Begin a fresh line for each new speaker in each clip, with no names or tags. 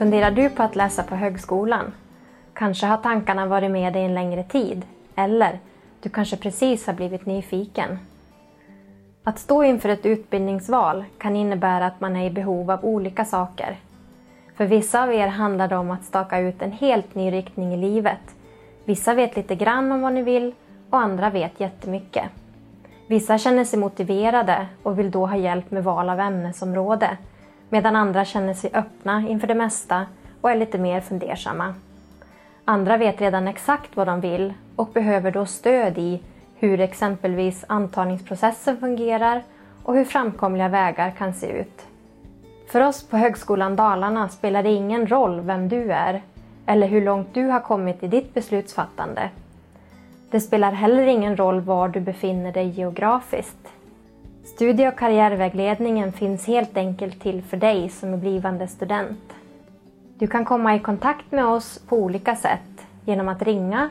Funderar du på att läsa på högskolan? Kanske har tankarna varit med dig en längre tid? Eller, du kanske precis har blivit nyfiken? Att stå inför ett utbildningsval kan innebära att man är i behov av olika saker. För vissa av er handlar det om att staka ut en helt ny riktning i livet. Vissa vet lite grann om vad ni vill och andra vet jättemycket. Vissa känner sig motiverade och vill då ha hjälp med val av ämnesområde medan andra känner sig öppna inför det mesta och är lite mer fundersamma. Andra vet redan exakt vad de vill och behöver då stöd i hur exempelvis antagningsprocessen fungerar och hur framkomliga vägar kan se ut. För oss på Högskolan Dalarna spelar det ingen roll vem du är eller hur långt du har kommit i ditt beslutsfattande. Det spelar heller ingen roll var du befinner dig geografiskt. Studie och karriärvägledningen finns helt enkelt till för dig som är blivande student. Du kan komma i kontakt med oss på olika sätt genom att ringa,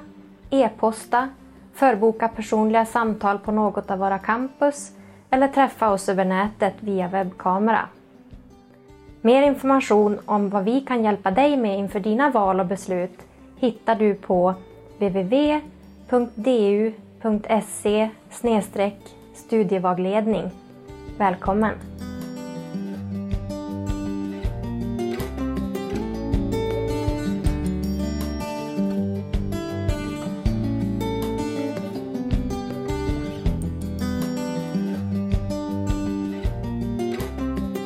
e-posta, förboka personliga samtal på något av våra campus eller träffa oss över nätet via webbkamera. Mer information om vad vi kan hjälpa dig med inför dina val och beslut hittar du på www.du.se studievägledning. Välkommen!